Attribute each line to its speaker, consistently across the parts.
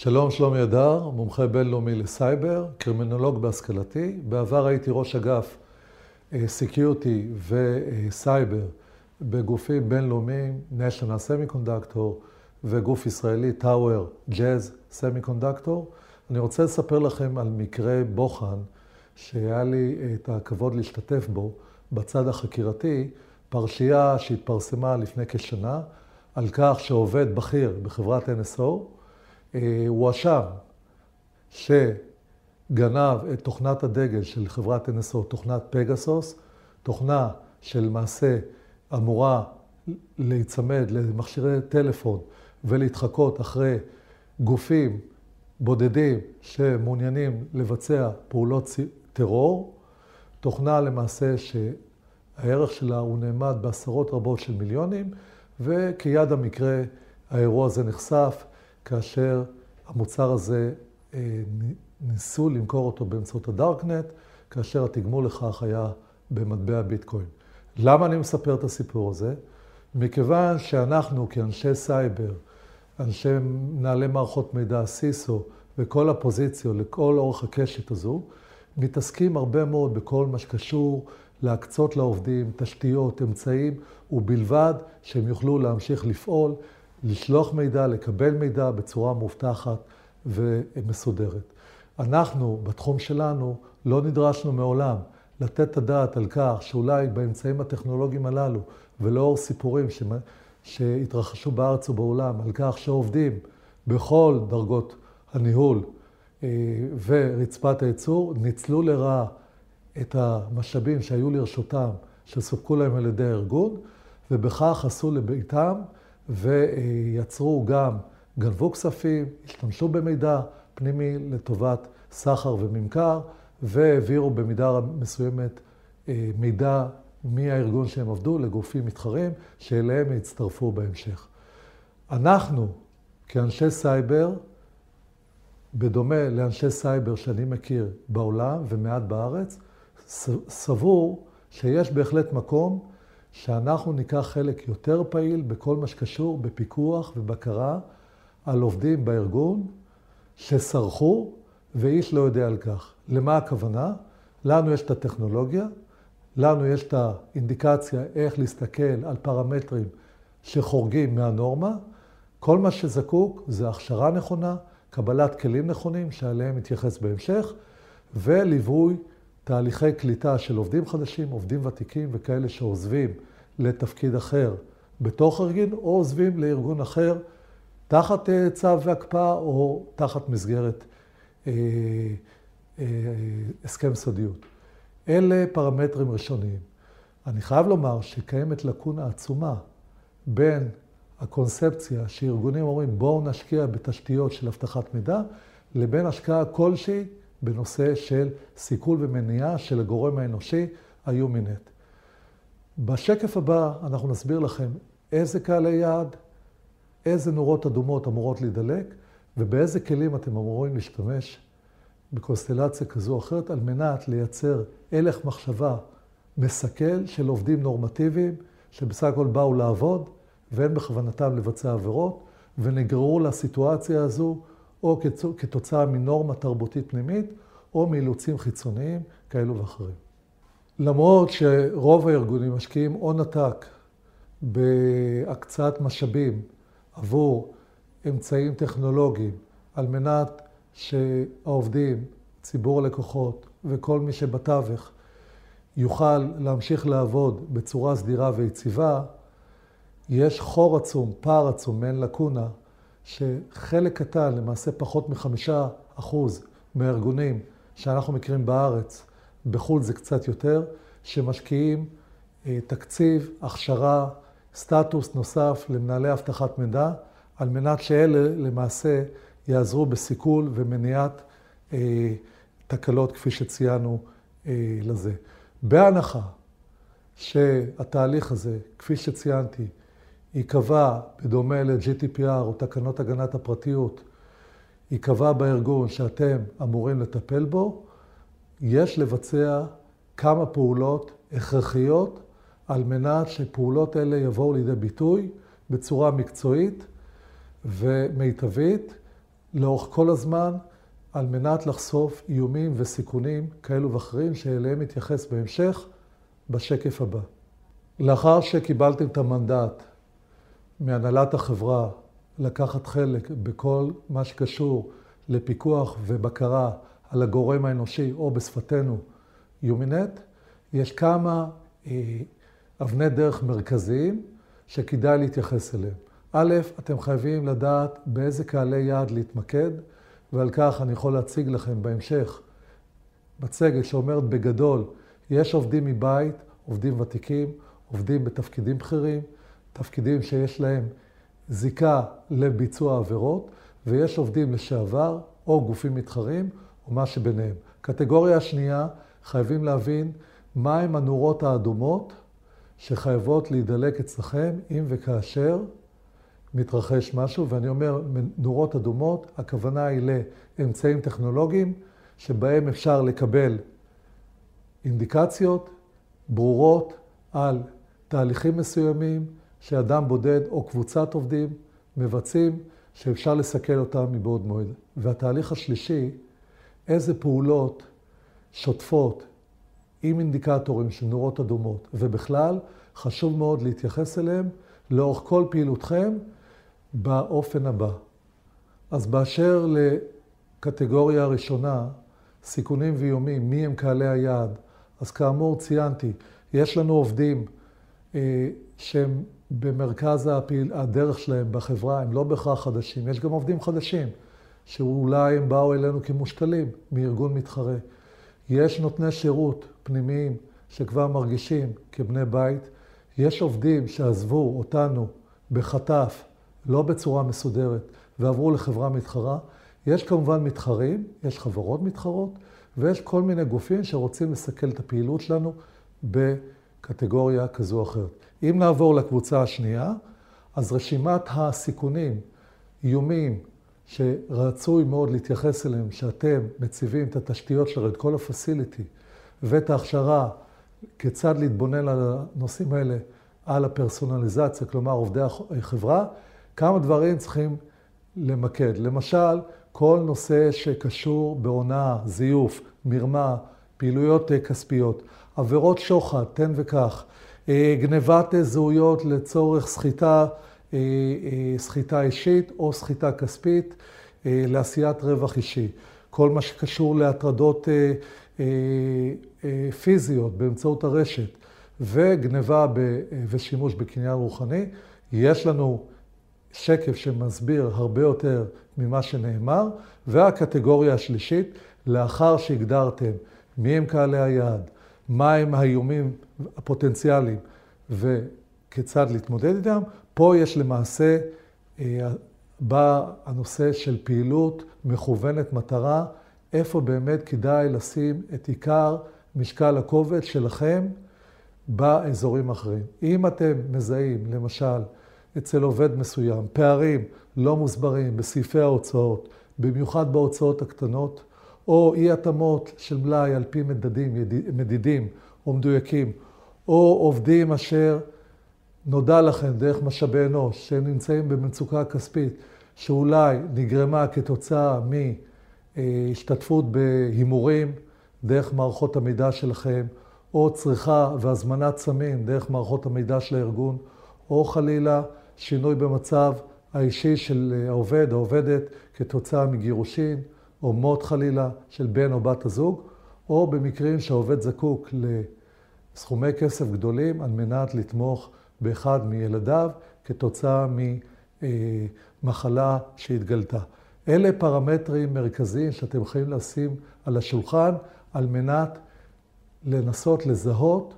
Speaker 1: שלום, שלומי אדר, מומחה בינלאומי לסייבר, קרימינולוג בהשכלתי. בעבר הייתי ראש אגף security וסייבר בגופים בינלאומיים, national semiconductor וגוף ישראלי, Tower Jazz Semiconductor. אני רוצה לספר לכם על מקרה בוחן שהיה לי את הכבוד להשתתף בו בצד החקירתי, פרשייה שהתפרסמה לפני כשנה על כך שעובד בכיר בחברת NSO הואשם שגנב את תוכנת הדגל של חברת NSO, תוכנת פגסוס, תוכנה שלמעשה אמורה להיצמד למכשירי טלפון ולהתחקות אחרי גופים בודדים שמעוניינים לבצע פעולות טרור, תוכנה למעשה שהערך שלה הוא נאמד בעשרות רבות של מיליונים, וכיד המקרה האירוע הזה נחשף כאשר המוצר הזה ניסו למכור אותו באמצעות הדארקנט, כאשר התגמול לכך היה במטבע ביטקוין. למה אני מספר את הסיפור הזה? מכיוון שאנחנו כאנשי סייבר, אנשי מנהלי מערכות מידע, סיסו, וכל הפוזיציות, לכל אורך הקשת הזו, מתעסקים הרבה מאוד בכל מה שקשור להקצות לעובדים, תשתיות, אמצעים, ובלבד שהם יוכלו להמשיך לפעול, לשלוח מידע, לקבל מידע בצורה מובטחת ומסודרת. אנחנו, בתחום שלנו, לא נדרשנו מעולם לתת את הדעת על כך שאולי באמצעים הטכנולוגיים הללו, ולאור סיפורים שהתרחשו בארץ ובעולם, על כך שעובדים בכל דרגות הניהול ורצפת הייצור, ניצלו לרעה את המשאבים שהיו לרשותם, שסופקו להם על ידי הארגון, ובכך עשו לביתם ויצרו גם, גנבו כספים, השתמשו במידע פנימי לטובת סחר וממכר, והעבירו במידה מסוימת מידע מהארגון שהם עבדו לגופים מתחרים, שאליהם הצטרפו בהמשך. אנחנו, כאנשי סייבר, בדומה לאנשי סייבר שאני מכיר בעולם ומעט בארץ, סבור שיש בהחלט מקום שאנחנו ניקח חלק יותר פעיל בכל מה שקשור בפיקוח ובקרה על עובדים בארגון שסרחו ואיש לא יודע על כך. למה הכוונה? לנו יש את הטכנולוגיה, לנו יש את האינדיקציה איך להסתכל על פרמטרים שחורגים מהנורמה. כל מה שזקוק זה הכשרה נכונה, קבלת כלים נכונים שעליהם נתייחס בהמשך, וליווי תהליכי קליטה של עובדים חדשים, עובדים ותיקים וכאלה שעוזבים לתפקיד אחר בתוך ארגון, או עוזבים לארגון אחר תחת צו והקפאה או תחת מסגרת אה, אה, הסכם סודיות. אלה פרמטרים ראשוניים. אני חייב לומר שקיימת לקונה עצומה בין הקונספציה שארגונים אומרים בואו נשקיע בתשתיות של אבטחת מידע, לבין השקעה כלשהי בנושא של סיכול ומניעה של הגורם האנושי, היומינט. בשקף הבא אנחנו נסביר לכם איזה קהלי יעד, איזה נורות אדומות אמורות להידלק, ובאיזה כלים אתם אמורים להשתמש בקונסטלציה כזו או אחרת, על מנת לייצר הלך מחשבה מסכל של עובדים נורמטיביים, שבסך הכל באו לעבוד, ואין בכוונתם לבצע עבירות, ונגררו לסיטואציה הזו, או כתוצאה מנורמה תרבותית פנימית, או מאילוצים חיצוניים כאלו ואחרים. למרות שרוב הארגונים משקיעים הון עתק בהקצאת משאבים עבור אמצעים טכנולוגיים, על מנת שהעובדים, ציבור הלקוחות וכל מי שבתווך יוכל להמשיך לעבוד בצורה סדירה ויציבה, יש חור עצום, פער עצום, מעין לקונה, שחלק קטן, למעשה פחות מחמישה אחוז מהארגונים שאנחנו מכירים בארץ, בחו"ל זה קצת יותר, שמשקיעים תקציב, הכשרה, סטטוס נוסף למנהלי אבטחת מידע, על מנת שאלה למעשה יעזרו בסיכול ומניעת אה, תקלות כפי שציינו אה, לזה. בהנחה שהתהליך הזה, כפי שציינתי, ייקבע בדומה ל-GDPR או תקנות הגנת הפרטיות, ייקבע בארגון שאתם אמורים לטפל בו, יש לבצע כמה פעולות הכרחיות על מנת שפעולות אלה יבואו לידי ביטוי בצורה מקצועית ומיטבית, לאורך כל הזמן על מנת לחשוף איומים וסיכונים כאלו ואחרים שאליהם נתייחס בהמשך בשקף הבא. לאחר שקיבלתם את המנדט מהנהלת החברה לקחת חלק בכל מה שקשור לפיקוח ובקרה על הגורם האנושי, או בשפתנו יומינט, יש כמה אה, אבני דרך מרכזיים שכדאי להתייחס אליהם. א', אתם חייבים לדעת באיזה קהלי יעד להתמקד, ועל כך אני יכול להציג לכם בהמשך מצגת שאומרת בגדול, יש עובדים מבית, עובדים ותיקים, עובדים בתפקידים בכירים, תפקידים שיש להם זיקה לביצוע עבירות, ויש עובדים לשעבר, או גופים מתחרים, או מה שביניהם. קטגוריה השנייה, חייבים להבין מהם הנורות האדומות שחייבות להידלק אצלכם אם וכאשר מתרחש משהו, ואני אומר נורות אדומות, הכוונה היא לאמצעים טכנולוגיים שבהם אפשר לקבל אינדיקציות ברורות על תהליכים מסוימים שאדם בודד או קבוצת עובדים מבצעים, שאפשר לסכל אותם מבעוד מועד. והתהליך השלישי, איזה פעולות שוטפות עם אינדיקטורים של נורות אדומות, ובכלל, חשוב מאוד להתייחס אליהם לאורך כל פעילותכם באופן הבא. אז באשר לקטגוריה הראשונה, סיכונים ואיומים, מי הם קהלי היעד, אז כאמור ציינתי, יש לנו עובדים שהם במרכז הפעיל, הדרך שלהם בחברה, הם לא בהכרח חדשים, יש גם עובדים חדשים, שאולי הם באו אלינו כמושתלים מארגון מתחרה. יש נותני שירות פנימיים שכבר מרגישים כבני בית, יש עובדים שעזבו אותנו בחטף, לא בצורה מסודרת, ועברו לחברה מתחרה. יש כמובן מתחרים, יש חברות מתחרות, ויש כל מיני גופים שרוצים לסכל את הפעילות שלנו בקטגוריה כזו או אחרת. אם נעבור לקבוצה השנייה, אז רשימת הסיכונים, איומים, שרצוי מאוד להתייחס אליהם, שאתם מציבים את התשתיות שלו, את כל הפסיליטי, ואת ההכשרה, כיצד להתבונן על הנושאים האלה, על הפרסונליזציה, כלומר עובדי החברה, כמה דברים צריכים למקד. למשל, כל נושא שקשור בהונאה, זיוף, מרמה, פעילויות כספיות, עבירות שוחד, תן וקח, אה, גנבת זהויות לצורך סחיטה, אה, אה, סחיטה אישית או סחיטה כספית לעשיית רווח אישי. כל מה שקשור להטרדות פיזיות באמצעות הרשת וגניבה ושימוש בקניין רוחני, יש לנו שקף שמסביר הרבה יותר ממה שנאמר, והקטגוריה השלישית, לאחר שהגדרתם מי הם קהלי היעד, מהם האיומים הפוטנציאליים וכיצד להתמודד איתם, פה יש למעשה, אה, בא הנושא של פעילות מכוונת מטרה, איפה באמת כדאי לשים את עיקר משקל הכובד שלכם באזורים האחרים. אם אתם מזהים, למשל, אצל עובד מסוים, פערים לא מוסברים בסעיפי ההוצאות, במיוחד בהוצאות הקטנות, או אי התאמות של מלאי על פי מדדים, מדידים או מדויקים, או עובדים אשר נודע לכם דרך משאבי אנוש שהם נמצאים במצוקה כספית, שאולי נגרמה כתוצאה מהשתתפות בהימורים דרך מערכות המידע שלכם, או צריכה והזמנת סמים דרך מערכות המידע של הארגון, או חלילה שינוי במצב האישי של העובד, העובדת, כתוצאה מגירושין, או מות חלילה של בן או בת הזוג, או במקרים שהעובד זקוק לסכומי כסף גדולים על מנת לתמוך באחד מילדיו כתוצאה ממחלה שהתגלתה. אלה פרמטרים מרכזיים שאתם יכולים לשים על השולחן על מנת לנסות לזהות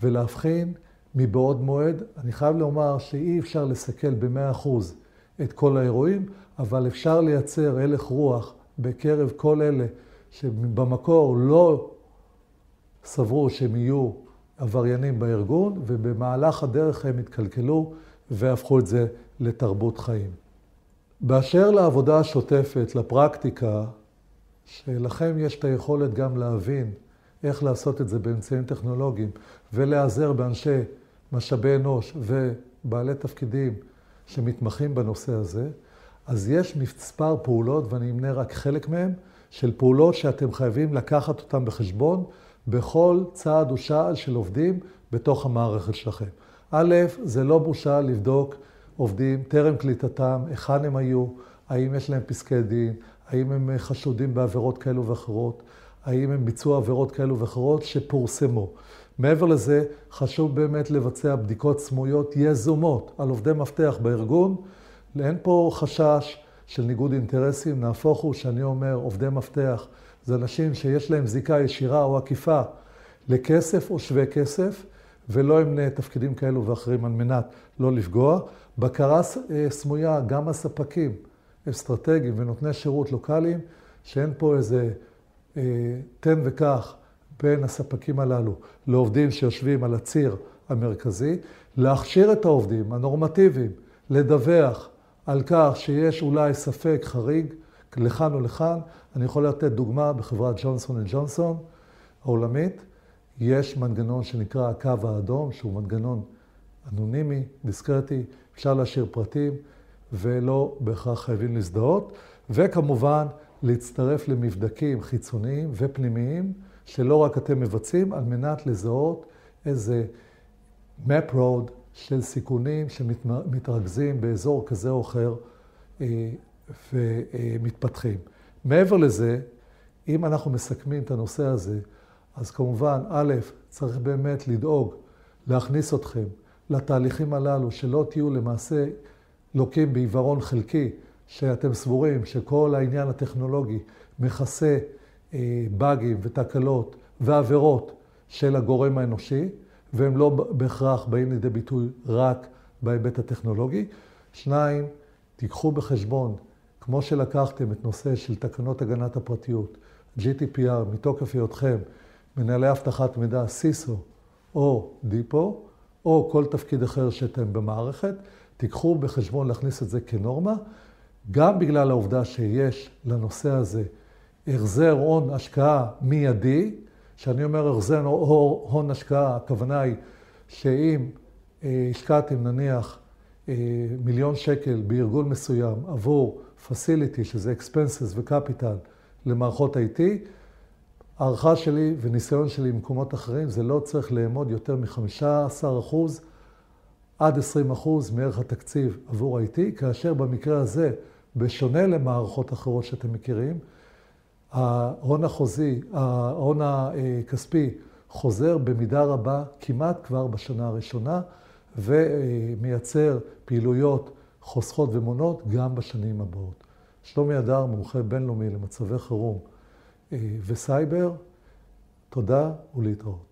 Speaker 1: ולהבחין מבעוד מועד. אני חייב לומר שאי אפשר לסכל ב-100% את כל האירועים, אבל אפשר לייצר הלך רוח בקרב כל אלה שבמקור לא סברו שהם יהיו עבריינים בארגון, ובמהלך הדרך הם התקלקלו והפכו את זה לתרבות חיים. באשר לעבודה השוטפת, לפרקטיקה, שלכם יש את היכולת גם להבין איך לעשות את זה באמצעים טכנולוגיים ולהיעזר באנשי משאבי אנוש ובעלי תפקידים שמתמחים בנושא הזה, אז יש מספר פעולות, ואני אמנה רק חלק מהן, של פעולות שאתם חייבים לקחת אותן בחשבון בכל צעד ושעל של עובדים בתוך המערכת שלכם. א', זה לא בושה לבדוק עובדים טרם קליטתם, היכן הם היו, האם יש להם פסקי דין, האם הם חשודים בעבירות כאלו ואחרות, האם הם ביצעו עבירות כאלו ואחרות שפורסמו. מעבר לזה, חשוב באמת לבצע בדיקות סמויות יזומות על עובדי מפתח בארגון. אין פה חשש של ניגוד אינטרסים, נהפוך הוא שאני אומר עובדי מפתח, זה אנשים שיש להם זיקה ישירה או עקיפה לכסף או שווה כסף, ולא אמנה תפקידים כאלו ואחרים על מנת לא לפגוע. בקרה אה, סמויה גם הספקים אסטרטגיים ונותני שירות לוקאליים, שאין פה איזה אה, תן וקח בין הספקים הללו לעובדים שיושבים על הציר המרכזי, להכשיר את העובדים הנורמטיביים, לדווח על כך שיש אולי ספק חריג לכאן או לכאן. אני יכול לתת דוגמה בחברת ג'ונסון אנד ג'ונסון העולמית. יש מנגנון שנקרא הקו האדום, שהוא מנגנון אנונימי, דיסקרטי, אפשר להשאיר פרטים ולא בהכרח חייבים להזדהות, וכמובן להצטרף למבדקים חיצוניים ופנימיים, שלא רק אתם מבצעים, על מנת לזהות איזה map road של סיכונים שמתרכזים באזור כזה או אחר אה, ומתפתחים. מעבר לזה, אם אנחנו מסכמים את הנושא הזה, אז כמובן, א', צריך באמת לדאוג להכניס אתכם לתהליכים הללו, שלא תהיו למעשה לוקים בעיוורון חלקי, שאתם סבורים שכל העניין הטכנולוגי מכסה אה, באגים ותקלות ועבירות של הגורם האנושי, והם לא בהכרח באים לידי ביטוי רק בהיבט הטכנולוגי. שניים, תיקחו בחשבון, כמו שלקחתם את נושא של תקנות הגנת הפרטיות, GDPR, מתוקף היותכם מנהלי אבטחת מידע, סיסו או דיפו, או כל תפקיד אחר שאתם במערכת, תיקחו בחשבון להכניס את זה כנורמה, גם בגלל העובדה שיש לנושא הזה החזר הון השקעה מיידי, כשאני אומר החזר הון השקעה, הכוונה היא שאם אה, השקעתם נניח אה, מיליון שקל בארגון מסוים עבור facility, שזה expenses ו-capital למערכות IT, הערכה שלי וניסיון שלי במקומות אחרים, זה לא צריך לאמוד יותר מ-15% עד 20% מערך התקציב עבור IT, כאשר במקרה הזה, בשונה למערכות אחרות שאתם מכירים, ההון החוזי, ההון הכספי חוזר במידה רבה כמעט כבר בשנה הראשונה, ומייצר פעילויות חוסכות ומונות גם בשנים הבאות. שלומי הדר, מומחה בינלאומי למצבי חירום. וסייבר, תודה ולהתראות.